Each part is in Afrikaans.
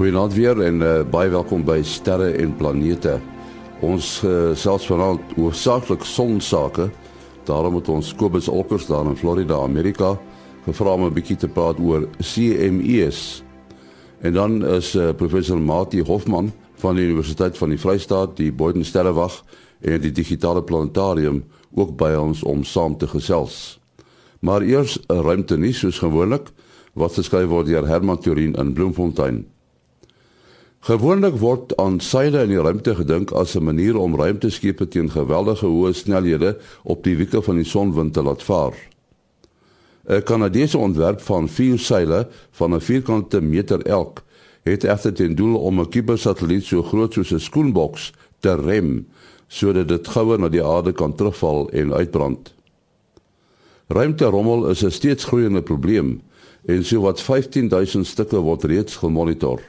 Goeienaand weer en uh, baie welkom by Sterre en Planete. Ons uh, selfs vanaand hoofsaaklik sonsake. Daarom het ons Kobus Olkers daar in Florida, Amerika, gevra om 'n bietjie te praat oor CMEs. En dan is uh, professor Mati Hofman van die Universiteit van die Vrystaat, die Boden Sterrewag en die Digitale Planetarium ook by ons om saam te gesels. Maar eers 'n ruimte nuus soos gewoonlik wat geskryf word deur Herman Turin in Bloemfontein. Gewoonlik word aan seile in die ruimte gedink as 'n manier om ruimteskepe teen geweldige hoë snelhede op die wieke van die sonwind te laat vaar. 'n Kanadese ontwerp van vier seile van 'n vierkante meter elk het egter ten doel om 'n kubersatelliet so groot soos 'n skoenboks te rem sodat dit gouer na die aarde kan terugval en uitbrand. Ruimterommel is 'n steeds groeiende probleem en sowat 15000 stukke word reeds gemonitor.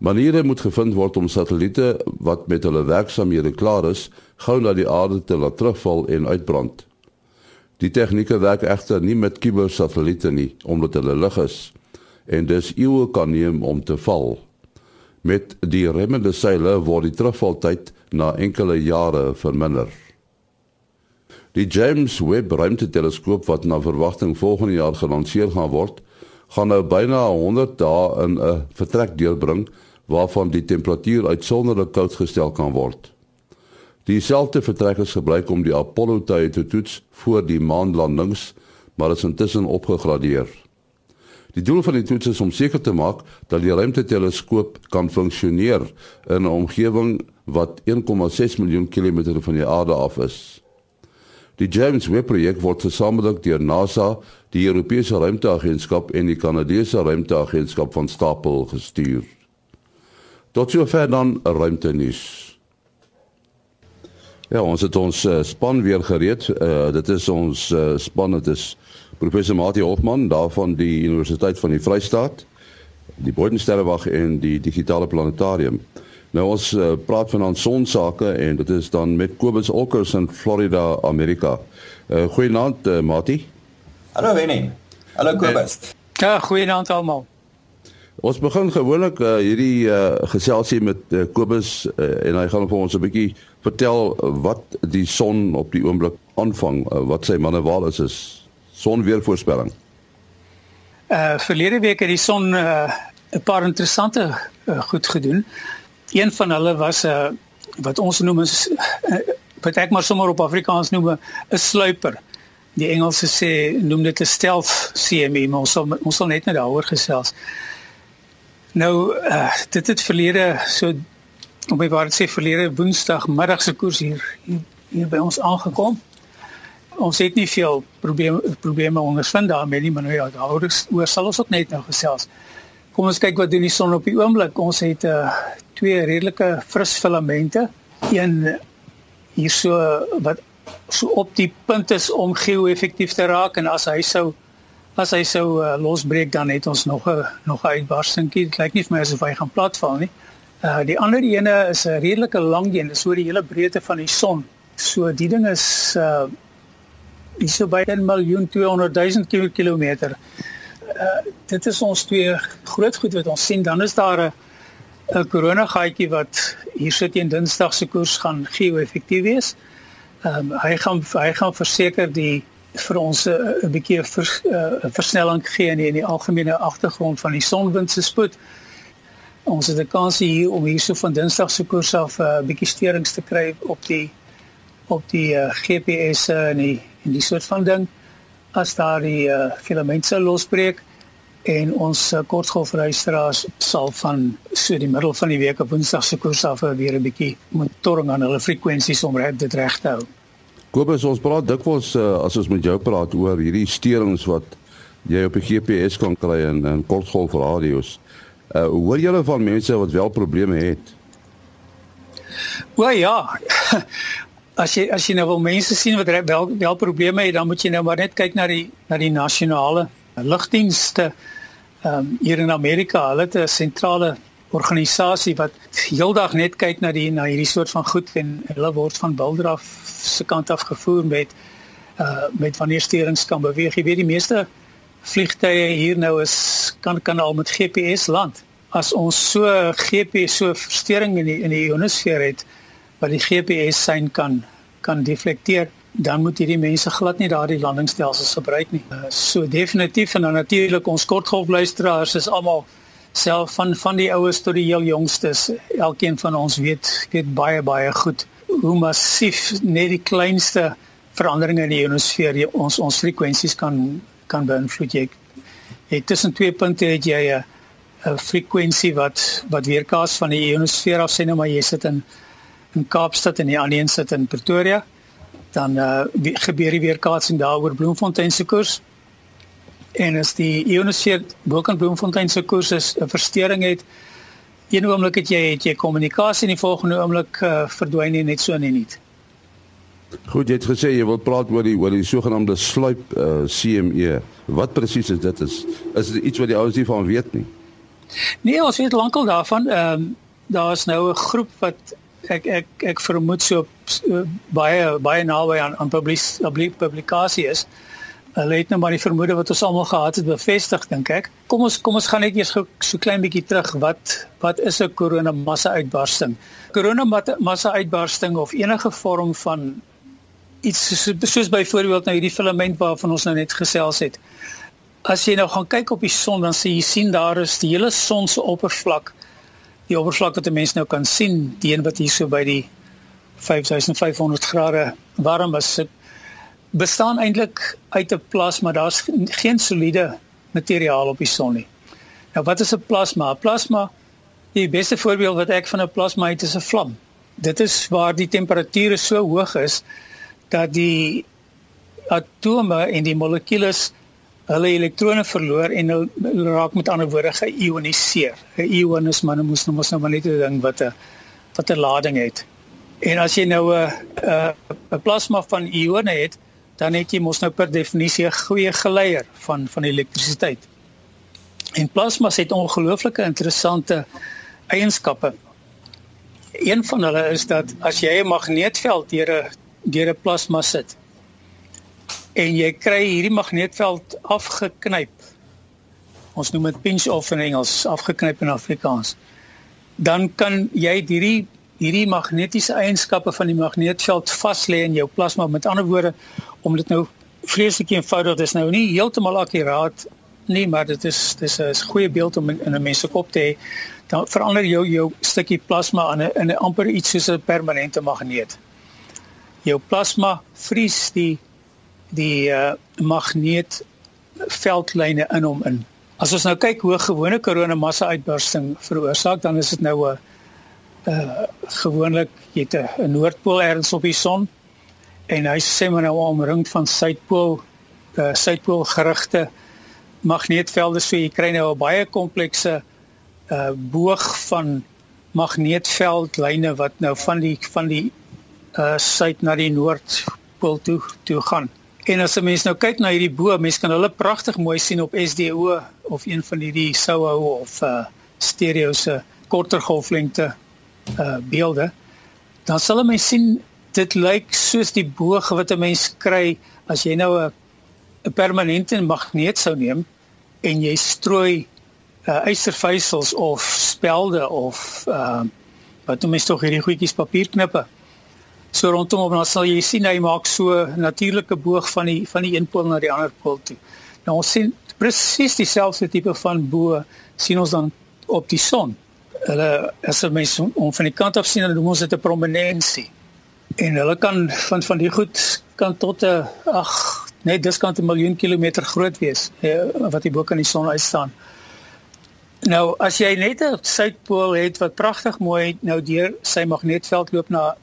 Maniere moet gevind word om satelliete wat met hulle werksamehede klaar is, gou na die aarde te laat terugval en uitbrand. Die tegnieke werk egter nie met kubersatelliete nie, omdat hulle lig is en dus eeue kan neem om te val. Met die remmende seile word die terugvaltyd na enkele jare verminder. Die James Webb Ruimteteleskoop wat na verwagting volgende jaar gelanseer gaan word, gaan nou byna 100 dae in 'n vertrek deurbring waarvan die temperatuur uitsonderlik koud gestel kan word. Dieselfde vertrek is gebruik om die Apollo-tye te toets voor die maanlandings, maar is intussen opgegradeer. Die doel van die toets is om seker te maak dat die ruimteteleskoop kan funksioneer in 'n omgewing wat 1,6 miljoen kilometer van die aarde af is. Die James Webb projek word gesamentlik deur NASA, die Europese Ruimteagentskap en die Kanadese Ruimteagentskap van stapel gestuur. Tot sover dan 'n ruimte nuus. Ja, ons het ons uh, span weer gereed. Uh, dit is ons uh, span, dit is professor Mati Hofman daarvan die Universiteit van die Vrystaat, die Bodensterrewag en die Digitale Planetarium. Nou ons uh, praat van ons sonsake en dit is dan met Kobus Olkers in Florida, Amerika. Uh, goeienaand uh, Mati. Hallo Wennie. Hallo Kobus. Ja, goeienaand almal. Ons begin gewoonlik uh, hierdie uh, geselsie met uh, Kobus uh, en hy gaan vir ons 'n bietjie vertel wat die son op die oomblik aanvang, uh, wat sy manne is is sonweervoorspelling. Uh verlede week het die son 'n uh, paar interessante uh, goed gedoen. Een van hulle was 'n uh, wat ons noem is uh, wat ek maar sommer op Afrikaans noem 'n sluiper. Die Engelse sê noem dit 'n stealth CME, maar ons sal ons sal net nou daaroor gesels. Nou uh, dit het verlede so om by waar dit sê verlede Woensdag middag se koers hier, hier hier by ons aangekom. Ons het nie veel probleme probleme ondervind daarmee nie, maar nou ja, daaroor oor sal ons ook net nou gesels. Kom ons kyk wat doen die son op die oomblik. Ons het uh, twee redelike fris filamente. Een hier so wat so op die punt is om geo-effektief te raak en as hy sou as hy sou uh, losbreek dan het ons nog 'n nog 'n uitbarstingkie. Dit lyk nie vir my asof hy gaan platval nie. Uh die ander ene is 'n redelike lang een, dis oor die hele breedte van die son. So die ding is uh is so by 1 miljoen 200 000 km. Uh dit is ons twee groot goed wat ons sien. Dan is daar 'n 'n koronagaatjie wat hier sit teen Dinsdag se koers gaan geo-effektief wees. Ehm um, hy gaan hy gaan verseker die vir ons 'n uh, bietjie 'n vers, uh, versnelling gee in die, in die algemene agtergrond van die sonwind se spoed. Ons het 'n kans hier om hierso van Dinsdag se koers af 'n uh, bietjie sterings te kry op die op die uh, GPS en die en die soort van ding as daar die uh, filament sou losbreek en ons uh, kortgolfluisteraars sal van so die middel van die week op Woensdag se koers af weer 'n bietjie monitoring aan hulle frekwensies om dit reg te hou. Kobus, ons praat dikwels uh, as ons met jou praat oor hierdie sterings wat jy op die GPS kan kry in in kortgolfradio's. Uh hoor jy van mense wat wel probleme het? O ja. As jy as jy nou wil mense sien wat wel wel probleme het, dan moet jy nou maar net kyk na die na die nasionale lugdienste ehm um, hier in Amerika. Hulle het 'n sentrale organisasie wat heeldag net kyk na die na hierdie soort van goed en hulle word van Bildraf se kant af gevoer met uh met wanneer sterings kan beweeg. Jy weet die meeste vliegtye hier nou is kan kan al met GPS land. as ons so GPS so verstoring in die in die ionosfeer het wat die GPS sein kan kan deflekteer dan moet hierdie mense glad nie daardie landingsstelsels gebruik nie. Uh, so definitief en dan natuurlik ons kortgolfluisteraars is almal self van van die oues tot die heel jongstes. Elkeen van ons weet weet baie baie goed hoe massief net die kleinste veranderinge in die ionosfeer ons ons frekwensies kan kan beïnvloed. Jy het tussen twee punte het jy 'n 'n frekwensie wat wat weerkaats van die ionosfeer af sê nou maar jy sit in in Kaapstad en die ander een sit in Pretoria dan uh, gebeur die weerkaatsing daar oor Bloemfontein se koers. En as die ionosfeer bokant Bloemfontein se koers is 'n verstoring het, een oomblik het jy het jy kommunikasie en die volgende oomblik uh, verdwyn jy net so in en nie. Goed, jy het gesê jy wil praat oor die oor die sogenaamde sluip uh, CME. Wat presies is dit? Is is dit iets wat die ouens nie van weet nie? Nee, ons weet lankal daarvan. Ehm um, daar's nou 'n groep wat ek ek ek vermoed so uh, baie baie naby aan aan publis, publikasie is. Hulle het nou maar die vermoede wat ons almal gehad het bevestig dink ek. Kom ons kom ons gaan net eers so klein bietjie terug. Wat wat is 'n korona massa uitbarsting? Korona massa uitbarsting of enige vorm van iets soos, soos byvoorbeeld nou hierdie filament waarvan ons nou net gesels het. As jy nou gaan kyk op die son dan sien jy sien daar is die hele son se oppervlak die oppervlak wat 'n mens nou kan sien, die een wat hier so by die 5500 grade warm is, bestaan eintlik uit 'n plasma. Daar's geen soliede materiaal op die son nie. Nou wat is 'n plasma? 'n Plasma, die beste voorbeeld wat ek van 'n plasma het is 'n vlam. Dit is waar die temperature so hoog is dat die atome en die molekules hulle elektrone verloor en hulle raak met ander woorde geioniseer. 'n Ion is maar mos nou mos nou maar net 'n ding wat 'n wat 'n lading het. En as jy nou 'n 'n plasma van ione het, dan het jy mos nou per definisie 'n goeie geleier van van elektrisiteit. En plasmas het ongelooflike interessante eienskappe. Een van hulle is dat as jy 'n magneetveld deur 'n deur 'n plasma sit, en jy kry hierdie magneetveld afgeknyp. Ons noem dit pinch off in Engels, afgeknyp in Afrikaans. Dan kan jy hierdie hierdie magnetiese eienskappe van die magneetveld vas lê in jou plasma. Met ander woorde, om dit nou vreeslik eenvoudig, dis nou nie heeltemal akkuraat nie, maar dit is dis 'n goeie beeld om in 'n mens se kop te hê. Dan verander jou jou stukkie plasma in 'n in 'n amper iets soos 'n permanente magneet. Jou plasma vries die die uh, magneet veldlyne in hom in. As ons nou kyk hoe gewone korona massa uitbarsting veroorsaak, dan is dit nou 'n uh, gewoonlik jy het 'n noordpool ergens op die son en hy sê maar nou omring van suidpool uh, suidpool gerigte magneetvelde so jy kry nou 'n baie komplekse uh, boog van magneetveldlyne wat nou van die van die uh, suid na die noordpool toe toe gaan. En as 'n mens nou kyk na hierdie bo, mens kan hulle pragtig mooi sien op SDO of een van hierdie SOHO of uh stereo se korter golflengte uh beelde. Dan sal 'n mens sien dit lyk soos die boog wat 'n mens kry as jy nou 'n 'n permanente magneet sou neem en jy strooi uh ystervysels of spelde of uh wat noem mens tog hierdie goedjies papierknippe so rondom hom dan sal jy sien hy maak so natuurlike boog van die van die een pool na die ander pool toe. Nou ons sien presies dieselfde tipe van bo sien ons dan op die son. Hulle as 'n mens om van die kant af sien dan noem ons dit 'n prominensie. En hulle kan van van die goed kan tot 'n ag net diskant 'n miljoen kilometer groot wees he, wat die bo kan die son uitstaan. Nou as jy net 'n suidpool het wat pragtig mooi nou deur sy magneetveld loop na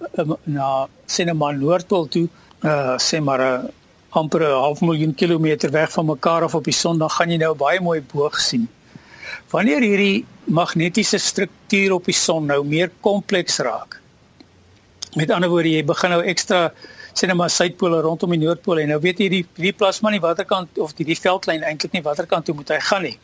na sê net maar noordpool toe, uh sê maar 'n amper 'n half miljoen kilometer weg van mekaar af op die son, dan gaan jy nou baie mooi boog sien. Wanneer hierdie magnetiese struktuur op die son nou meer kompleks raak. Met ander woorde, jy begin nou ekstra net maar suidpole rondom die noordpool en nou weet jy die die plasma nie waterkant of die die veldlyn eintlik nie waterkant toe moet hy gaan nie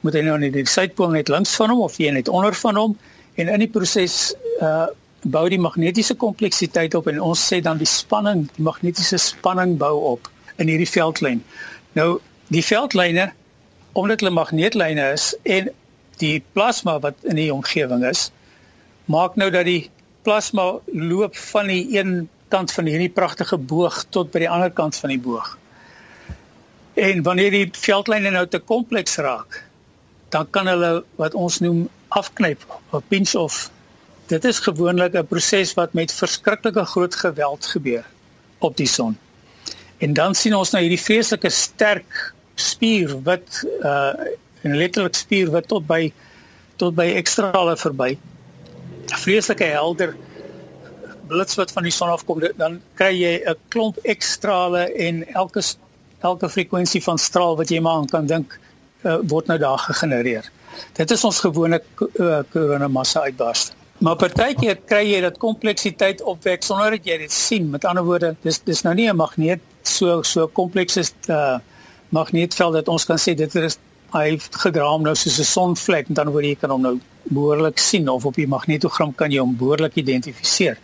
moet hy nou net die suidpool net links van hom of jy net onder van hom en in die proses uh bou die magnetiese kompleksiteit op en ons sê dan die spanning, die magnetiese spanning bou op in hierdie veldlyn. Nou die veldlyne omdat hulle magneetlyne is en die plasma wat in die omgewing is maak nou dat die plasma loop van die een kant van hierdie pragtige boog tot by die ander kant van die boog. En wanneer die veldlyne nou te kompleks raak, dan kan hulle wat ons noem afknyp of pinch off. Dit is gewoonlik 'n proses wat met verskriklike groot geweld gebeur op die son. En dan sien ons nou hierdie vreeslike sterk spier wat uh 'n letterlik spier wat tot by tot by ekstrale verby. Vreeslike helder blits wat van die son afkom, dan kry jy 'n klomp ekstrale en elke elke frekwensie van straal wat jy maar kan dink uh, word nou daar gegenereer. Dit is ons gewone uh, koronamassa uitbarsting. Maar partykeer kry jy dat kompleksiteit opwek sonder dat jy dit sien. Met ander woorde, dis dis nou nie 'n magneet so so kompleks is 'n uh, magneetveld dat ons kan sê dit is hy gedraam nou soos 'n sonvlek en dan word jy kan hom nou behoorlik sien of op die magnetogram kan jy hom behoorlik identifiseer.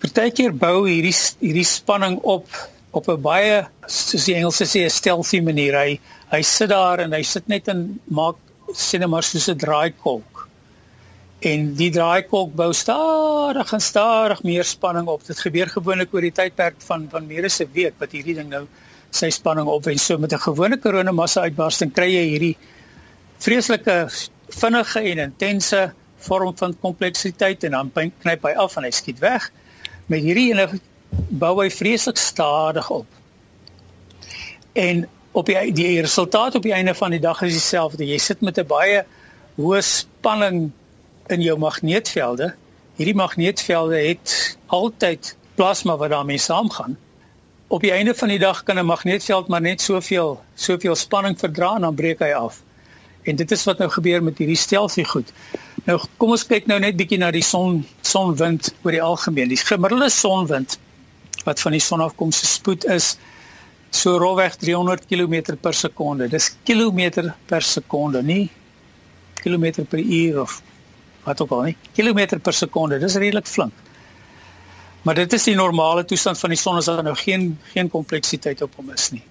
Partykeer bou hierdie hierdie spanning op op 'n baie soos die Engelse sê 'n stealthy manier. Hy hy sit daar en hy sit net en maak sien maar soos 'n draaikolk. En die draaikolk bou stadig en stadig meer spanning op. Dit gebeur gewoonlik oor die tydperk van van meer as 'n week wat hierdie ding nou sy spanning opwen. So met 'n gewone koronamassa uitbarsting kry jy hierdie vreeslike vinnige en intense vorm van kompleksiteit en dan knyp hy af en hy skiet weg. Met hierdie ene bou hy vreeslik stadig op. En op die die resultaat op die einde van die dag is dieselfde. Jy sit met 'n baie hoë spanning in jou magneetvelde. Hierdie magneetvelde het altyd plasma wat daarmee saamgaan. Op die einde van die dag kan 'n magneetveld maar net soveel soveel spanning verdra en dan breek hy af. En dit is wat nou gebeur met hierdie stelsie goed. Nou kom ons kyk nou net bietjie na die son sonwind oor die algemeen. Die gemiddelde sonwind wat van die son afkom se spoed is so rofweg 300 km per sekonde. Dis kilometer per sekonde, nie kilometer per uur of wat ook al nie. Kilometer per sekonde, dis redelik flink. Maar dit is die normale toestand van die son as daar nou geen geen kompleksiteit op hom is nie.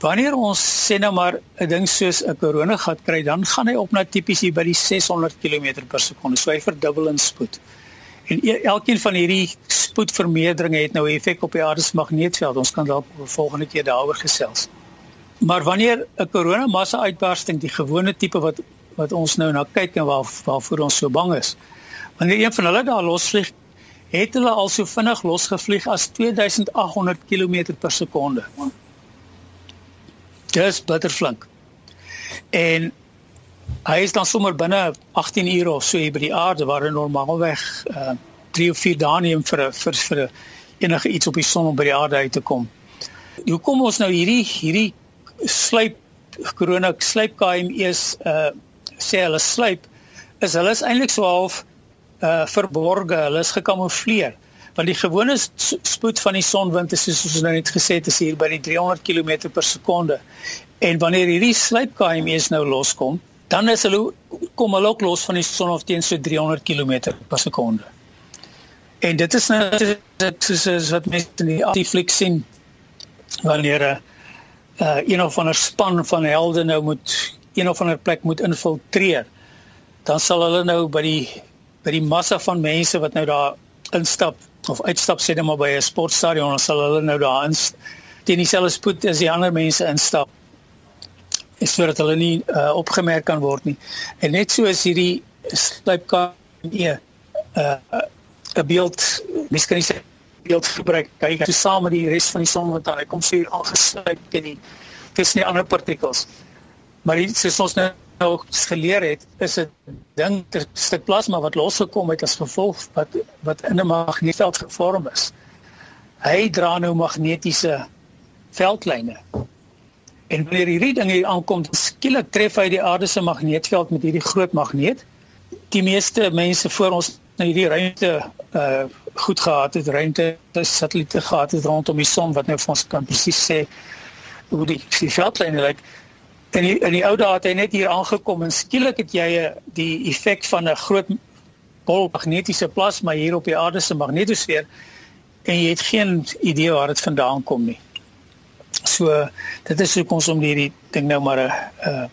Wanneer ons sê nou maar 'n ding soos 'n koronagat kry, dan gaan hy op na tipies hier by die 600 km per sekonde. So hy verdubbel in spoed. En e-, elkeen van hierdie spoedvermeerderinge het nou 'n effek op die aarde se magneetveld. Ons kan dalk volgende keer daaroor gesels. Maar wanneer 'n koronamassa uitbarsting die gewone tipe wat wat ons nou na kyk en waar waarvoor ons so bang is. Wanneer een van hulle daar losvlieg, het hulle al so vinnig losgevlieg as 2800 km per sekonde. Dis bitterflink. En hy is dan sommer binne 18 ure of so hier by die aarde waar hy normaalweg uh 3 of 4 dae neem vir vir vir enige iets op die son om by die aarde uit te kom. Hoe kom ons nou hierdie hierdie sluip korona sluip KME's uh sê hulle sluip is hulle is eintlik so half uh verborge, hulle is gekamoufleer want die gewone spoed van die sonwind is soos ons nou net gesê het is hier by die 300 km per sekonde. En wanneer hierdie sluip KME's nou loskom, dan is hulle kom hulle ook los van die son af teen so 300 km per sekonde. En dit is nou soos soos wat mense in die antifliek sien wanneer 'n uh, een of ander span van helde nou moet een of ander plek moet infiltreer. Dan sal hulle nou by die by die massa van mense wat nou daar instap of uitstap sê net maar by 'n sportstadion, sal hulle nou daar in teen dieselfde spoed as die ander mense instap is sodat hulle nie uh, opgemerk kan word nie. En net so is hierdie sluipkamee 'n uh, 'n beeld, mens kan nie sê beeld gebruik kyk so saam met die res van die son wat daar kom sê aangesluit in die tussen die ander partikels. Maar dit soos ons nou nou geleer het, is 'n ding ter stuk plasma wat losgekom het as gevolg wat wat in 'n magneetveld gevorm is. Hy dra nou magnetiese veldlyne En wanneer hierdie ding hier aankom, skielik tref hy die aarde se magneetveld met hierdie groot magneet. Die meeste mense voor ons nou hierdie ruimte uh goed gehad het, ruimte satelliete gehad het rondom die son wat nou vir ons kan presies sê hoe die die veldlyne lyk. En in, in die ou dae het hy net hier aangekom en skielik het jy die effek van 'n groot bol magnetiese plasma hier op die aarde se magnetosfeer en jy het geen idee waar dit vandaan kom nie. So dit is hoekom ons om hierdie ding nou maar 'n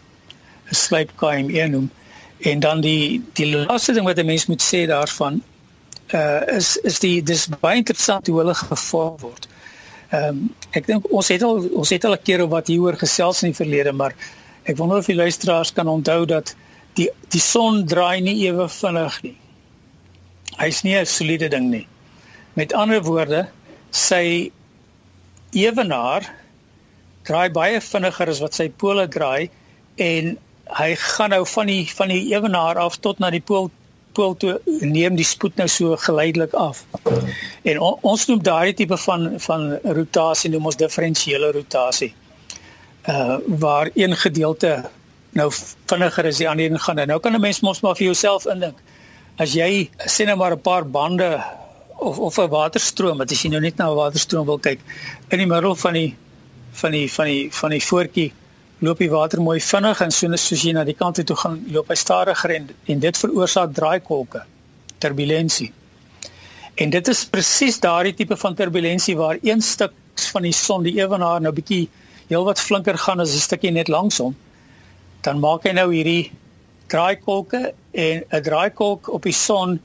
'n slyp KM1 noem. En dan die die laaste ding wat 'n mens moet sê daarvan uh is is die dis baie interessant hoe hulle gevorm word. Ehm um, ek dink ons het al ons het al 'n keer oor wat hieroor gesels in die verlede, maar ek wonder of die luisteraars kan onthou dat die die son draai nie ewe vinnig nie. Hy's nie 'n soliede ding nie. Met ander woorde, sy ewenaar draai baie vinniger as wat sy pole draai en hy gaan nou van die van die ewenaar af tot na die pool pool toe neem die spoed nou so geleidelik af. En on, ons noem daai tipe van van rotasie noem ons diferensiële rotasie. Uh waar een gedeelte nou vinniger as die ander een gaan. Nou kan 'n mens mos maar vir jouself indink. As jy sien nou maar 'n paar bande of of 'n waterstroom, wat as jy nou net na 'n waterstroom wil kyk in die middel van die van die van die van die voetjie loop die water mooi vinnig en soos soos jy na die kant toe gaan loop hy stadiger en en dit veroorsaak draaikolke turbulensie. En dit is presies daardie tipe van turbulensie waar een stuk van die son die ewenaar nou bietjie heelwat flinker gaan as 'n stukkie net langs hom. Dan maak hy nou hierdie draaikolke en 'n draaikolk op die son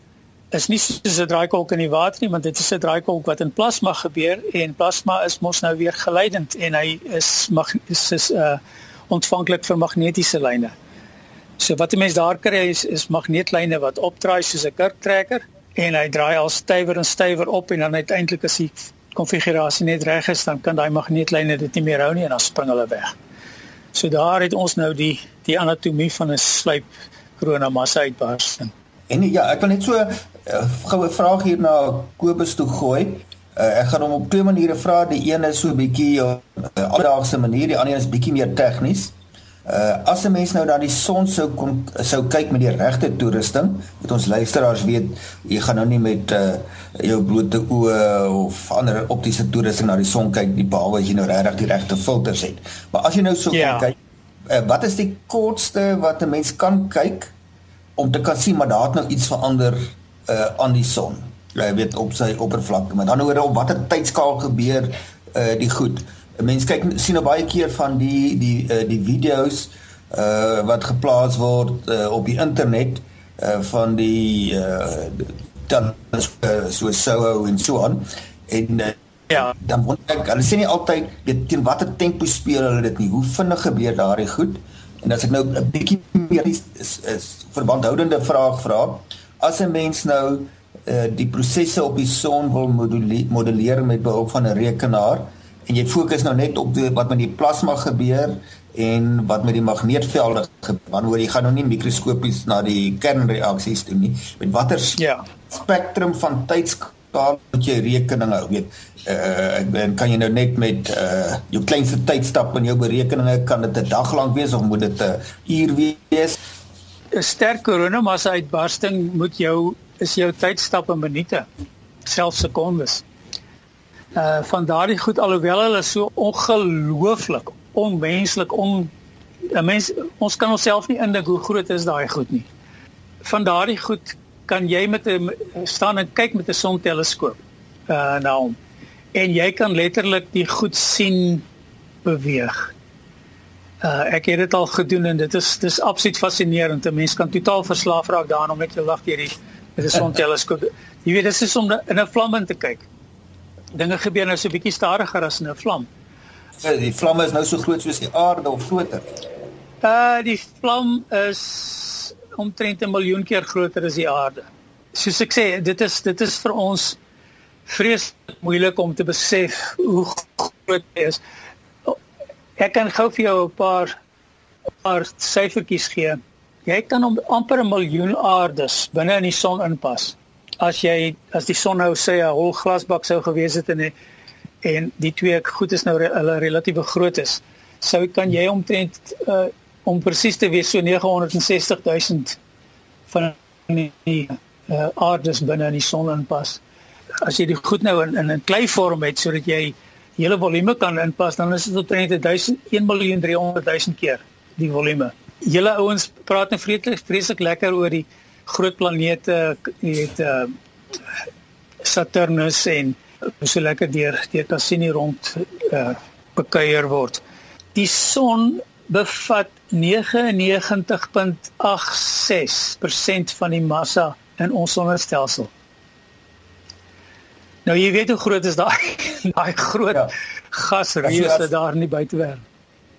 is nie soos 'n draaikolk in die water nie, want dit is 'n draaikolk wat in plasma gebeur en plasma is mos nou weer geleidend en hy is mag is is uh ontvanklik vir magnetiese lyne. So wat 'n mens daar kry is is magneetlyne wat opdraai soos 'n kurktrekker en hy draai al stywer en stywer op en dan uiteindelik as die konfigurasie net reg is, dan kan daai magneetlyne dit nie meer hou nie en dan spring hulle weg. So daar het ons nou die die anatomie van 'n slyp koronamassa uitbarsting. En ja, ek wil net so 'n uh, eh, goue vraag hier na Kobus toe gooi. Uh, ek gaan hom op twee maniere vra. Die een is so 'n bietjie 'n uh, alledaagse manier, die ander is bietjie meer tegnies. Uh as 'n mens nou na die son sou kom sou kyk met die regte toerusting, moet ons luisteraars weet, jy gaan nou nie met uh jou blote oë of ander optiese toerusting na die son kyk nie, behalwe as jy nou regtig die regte filters het. Maar as jy nou so yeah. Ja. kyk, uh, wat is die kortste wat 'n mens kan kyk om te kan sien maar daar het nou iets verander uh aan die son? jy weet op sy oppervlakte. Maar dan oor op watter tydskaal gebeur uh die goed? Mense kyk sien nou baie keer van die die uh, die video's uh wat geplaas word uh, op die internet uh van die uh dan uh, so so en so aan. En uh, ja. dan word ek hulle sê nie altyd weet teen watter tempo speel hulle dit nie? Hoe vinnig gebeur daardie goed en as ek nou 'n bietjie meer is, is, is verbandhoudende vraag vra as 'n mens nou uh, die prosesse op die son wil modelleer met behulp van 'n rekenaar en jy fokus nou net op die, wat met die plasma gebeur en wat met die magneetvelde wanneer jy gaan nou nie mikroskopies na die kernreaksies doen nie met watter ja. spektrum van tydskaal moet jy rekening hou weet uh, en kan jy nou net met uh, jou kleinste tydstap in jou berekeninge kan dit 'n dag lank wees of moet dit 'n uur wees 'n sterk koronamassa uitbarsting moet jou is jou tydstap in minute, selfs sekondes. Uh van daardie goed alhoewel hulle so ongelooflik, onmenslik, on 'n mens ons kan onsself nie indink hoe groot is daai goed nie. Van daardie goed kan jy met 'n staan en kyk met 'n sonteleskoop uh na hom. En jy kan letterlik die goed sien beweeg. Uh ek het dit al gedoen en dit is dis absoluut fascinerend. 'n Mens kan totaal verslaaf raak daaraan om net jou lag deur die met 'n sonteleskoop. Jy weet, dit is om in 'n vlam in te kyk. Dinge gebeur nou so 'n bietjie stadiger as in 'n vlam. Die vlam is nou so groot soos die aarde of groter. Uh die vlam is omtrent 'n miljoen keer groter as die aarde. Soos ek sê, dit is dit is vir ons vreeslik moeilik om te besef hoe groot dit is. Ek kan gou vir jou 'n paar paar syfertjies gee. Jy kan om amper 'n miljoen aardes binne in die son inpas. As jy as die son nou sê 'n hol glasbak sou gewees het en en die twee goed is nou hulle relatief groot is, sou kan jy omtrent uh, om presies te wees so 960 000 van die uh, aardes binne in die son inpas. As jy die goed nou in in 'n kleivorm het sodat jy hele volume kan inpas, dan is dit omtrent 1000 1 miljoen 300 000 keer die volume julle ouens praat net nou vreeslik vreeslik lekker oor die groot planete, jy weet uh Saturnus en so lekker deur deur Cassini rond uh bekuier word. Die son bevat 99.86% van die massa in ons sonnestelsel. Nou jy weet hoe groot is daai daai groot ja. gasreuse daar in die buitewêreld.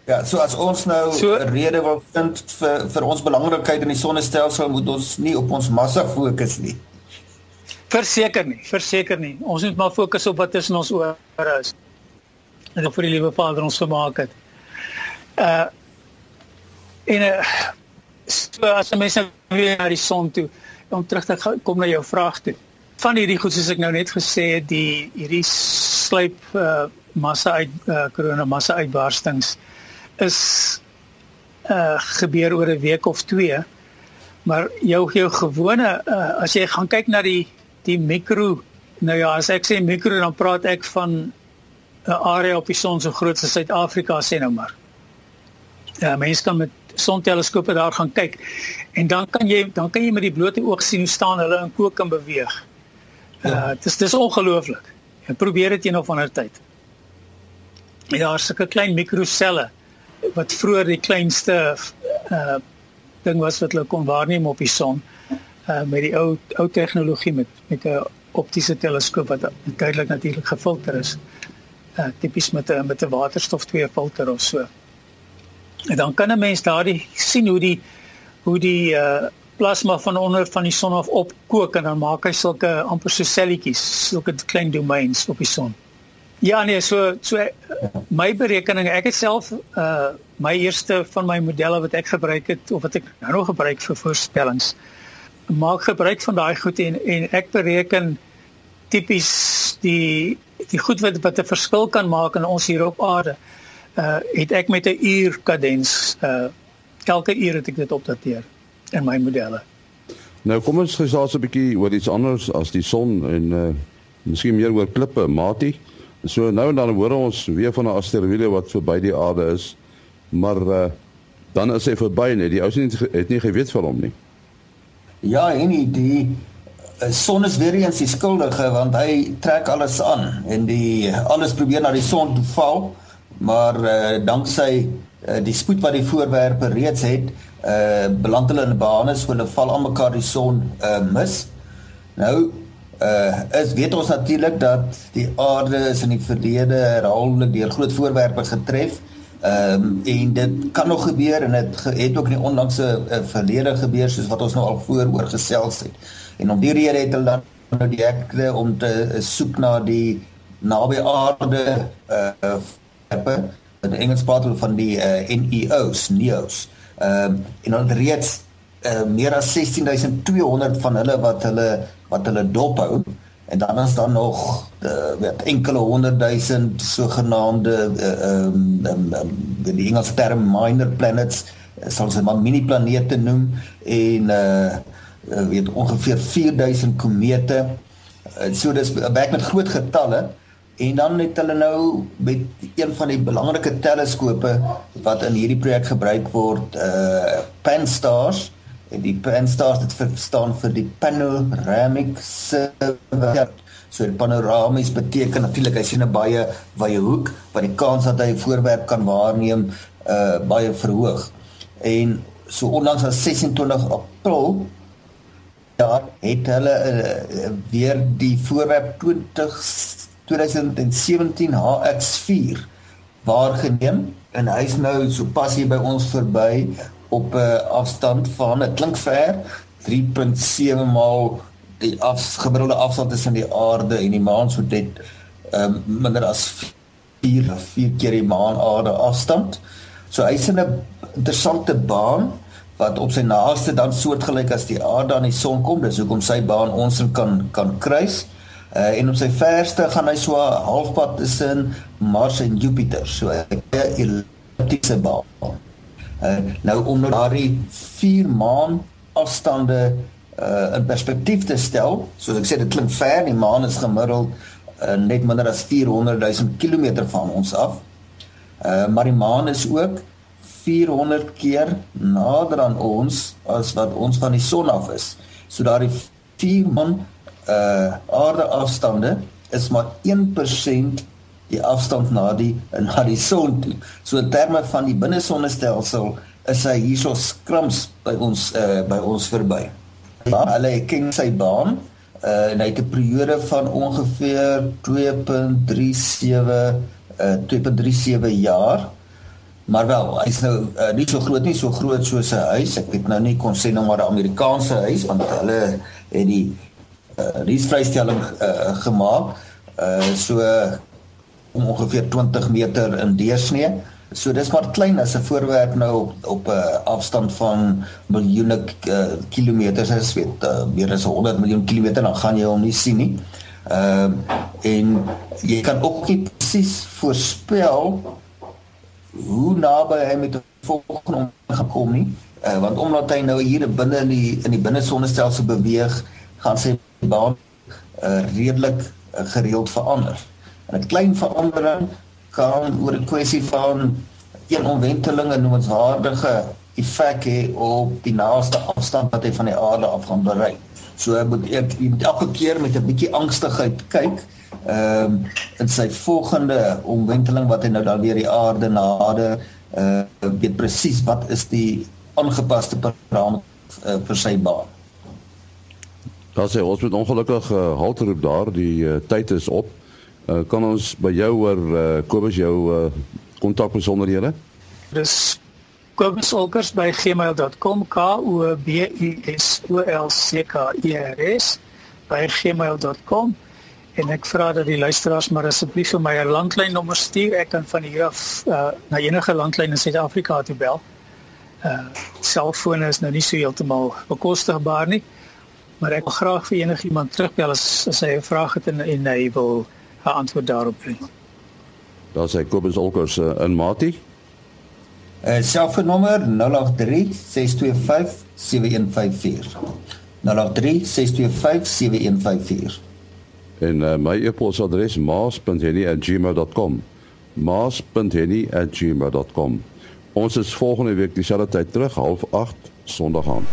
Ja, so as ons nou 'n so, rede wil vind vir vir ons belangrikheid in die sonnestelsel, moet ons nie op ons massa fokus nie. Verseker nie, verseker nie. Ons moet maar fokus op wat tussen ons ore is. En vir die liewe Vader ons gemaak het. Uh en uh, so as mense weer na die son toe, om terug te kom na jou vraag toe. Van hierdie goed soos ek nou net gesê het, die hierdie sluip uh massa uit uh korona massa uitbarstings is uh gebeur oor 'n week of twee. Maar jou jou gewone uh, as jy gaan kyk na die die mikro nou ja, as ek sê mikro dan praat ek van 'n area op die son so groot as Suid-Afrika sê nou maar. Ja, mense kan met sonteleskope daar gaan kyk en dan kan jy dan kan jy met die blote oog sien hoe staan hulle in kook en beweeg. Uh ja. dis dis ongelooflik. Ek probeer dit een of ander tyd. Ja, daar's sulke klein mikroselle wat vroeër die kleinste uh ding was wat hulle kon waarneem op die son uh met die ou ou tegnologie met met 'n optiese teleskoop wat duidelik natuurlik gefilter is. Uh tipies met 'n met 'n waterstof 2 filter of so. En dan kan 'n mens daardie sien hoe die hoe die uh plasma van onder van die son af opkook en dan maak hy sulke amper so selletjies, sulke klein domeins op die son. Ja nee, so so my berekening, ek het self uh my eerste van my modelle wat ek gebruik het of wat ek nou nog gebruik vir voorspellings maak gebruik van daai goed en en ek bereken tipies die die goed wat wat 'n verskil kan maak in ons hier op aarde. Uh het ek met 'n uur kadens uh elke uur het ek dit opdateer in my modelle. Nou kom ons gesels 'n bietjie oor iets anders as die son en uh miskien meer oor klippe, Matie. So nou en dan hoor ons weer van 'n asteroïde wat verby die aarde is, maar uh, dan is hy verby net. Die ou sien het nie geweet van hom nie. Ja, en die, die uh, son is weer eens die skuldige want hy trek alles aan en die alles probeer na die son toe val, maar uh, danksy uh, die spoed wat die voorwerpe reeds het, uh, beland hulle in bane so hulle val aan mekaar die son uh, mis. Nou uh is weet ons natuurlik dat die aarde is in die verlede herhaaldelik deur groot voorwerpe getref. Ehm um, en dit kan nog gebeur en dit het ook in die onlangse uh, verlede gebeur soos wat ons nou al voor oor gesels het. En om die rede het hulle dan nou die ekte om te soek na die naby aarde uh in Engels praat hulle van die uh, NEOs, NEOs. Ehm um, en hulle reeds uh, meer as 16200 van hulle wat hulle wat hulle dophou en dan is daar nog uh, weet enkele honderdduisend sogenaamde ehm uh, um, um, um, die Engelse term minor planets sal se maar mini planete noem en uh, uh weet ongeveer 4000 komete uh, so dis werk met groot getalle en dan het hulle nou met een van die belangrike teleskope wat in hierdie projek gebruik word uh Pan-STARRS en die Pan-STARRS dit staan vir die panoramic survey. So panoramies beteken natuurlik hy sien 'n baie baie hoek wat die kans dat hy 'n voorwerp kan waarneem uh baie verhoog. En so onlangs as 26 April daar het hulle uh, weer die voorwerp 20 2017 HX4 waargeneem en hy's nou so pas hier by ons verby op 'n uh, afstand van dit klink ver 3.7 maal die afgemiddelde afstand tussen die aarde en die maan so dit um, minder as 4 4 keer die maan aarde afstand. So hy's in 'n interessante baan wat op sy naaste dan soortgelyk as die aarde aan die son kom. Dis hoekom sy baan ons kan kan kruis. Uh, en op sy verste gaan hy so halfpad tussen Mars en Jupiter. So 'n elliptiese baan. Uh, nou om nou daardie 4 maan afstande uh, in perspektief te stel, soos ek sê dit klink ver, die maan is gemiddeld uh, net minder as 400 000 km van ons af. Uh, maar die maan is ook 400 keer nader aan ons as wat ons van die son af is. So daardie 4 maan uh aarde afstande is maar 1% die afstand na die na die son toe. So in terme van die binnesonnestelsel is hy hierso skrams by ons uh, by ons verby. Ja, hulle ken sy baan uh, en hy het 'n periode van ongeveer 2.37 uh, 2.37 jaar. Maar wel, hy's nou uh, nie so groot nie, so groot soos 'n huis. Ek weet nou nie kon sê nou maar 'n Amerikaanse huis want hulle het die uh, die vrystelling uh, gemaak. Uh so om ongeveer 20 meter in deursnee. So dis maar klein as 'n voorwerp nou op op 'n uh, afstand van miljoene uh, kilometers, as weet, uh, meer as 100 miljoen kilometer dan gaan jy hom nie sien nie. Ehm uh, en jy kan ook nie presies voorspel hoe naby hy met 'n volgende gekom nie. Uh, want omdat hy nou hier binne in die in die binnesonnestelsel beweeg, gaan sy baan uh, redelik uh, gereeld verander. 'n Klein verandering kan oor 'n kwessie van een omwenteling 'n noemenswaardige effek hê op die naaste afstand wat hy van die aarde af gaan bereik. So moet ek elke keer met 'n bietjie angstigheid kyk ehm um, in sy volgende omwenteling wat hy nou dan weer die aarde nader uh weet presies wat is die aangepaste parameter uh, vir sy baan. Daar sê ons moet ongelukkig uh, halt roep daar die uh, tyd is op. Uh, kan ons by jou oor uh, Kobus jou kontak uh? Dis kobusolkers@gmail.com k o b u s o l c k e r s by gmail.com en ek vra dat die luisteraars maar asseblief vir my 'n landlynnommer stuur ek kan van hier af uh, na enige landlyn in Suid-Afrika toe bel. Uh selfone is nou nie so heeltemal bekostigbaar nie maar ek wil graag vir enigiemand terugbel as as hy 'n vraag het en, en hy wil 'n antwoord daarop hê. Daar sê Kobus Olkers uh, in Mati. Uh selfoonnommer 083 625 7154. 083 625 7154. En uh, my e-posadres maas.henny@gmail.com. maas.henny@gmail.com. Ons is volgende week dieselfde tyd terug, 08:30 Sondag aand.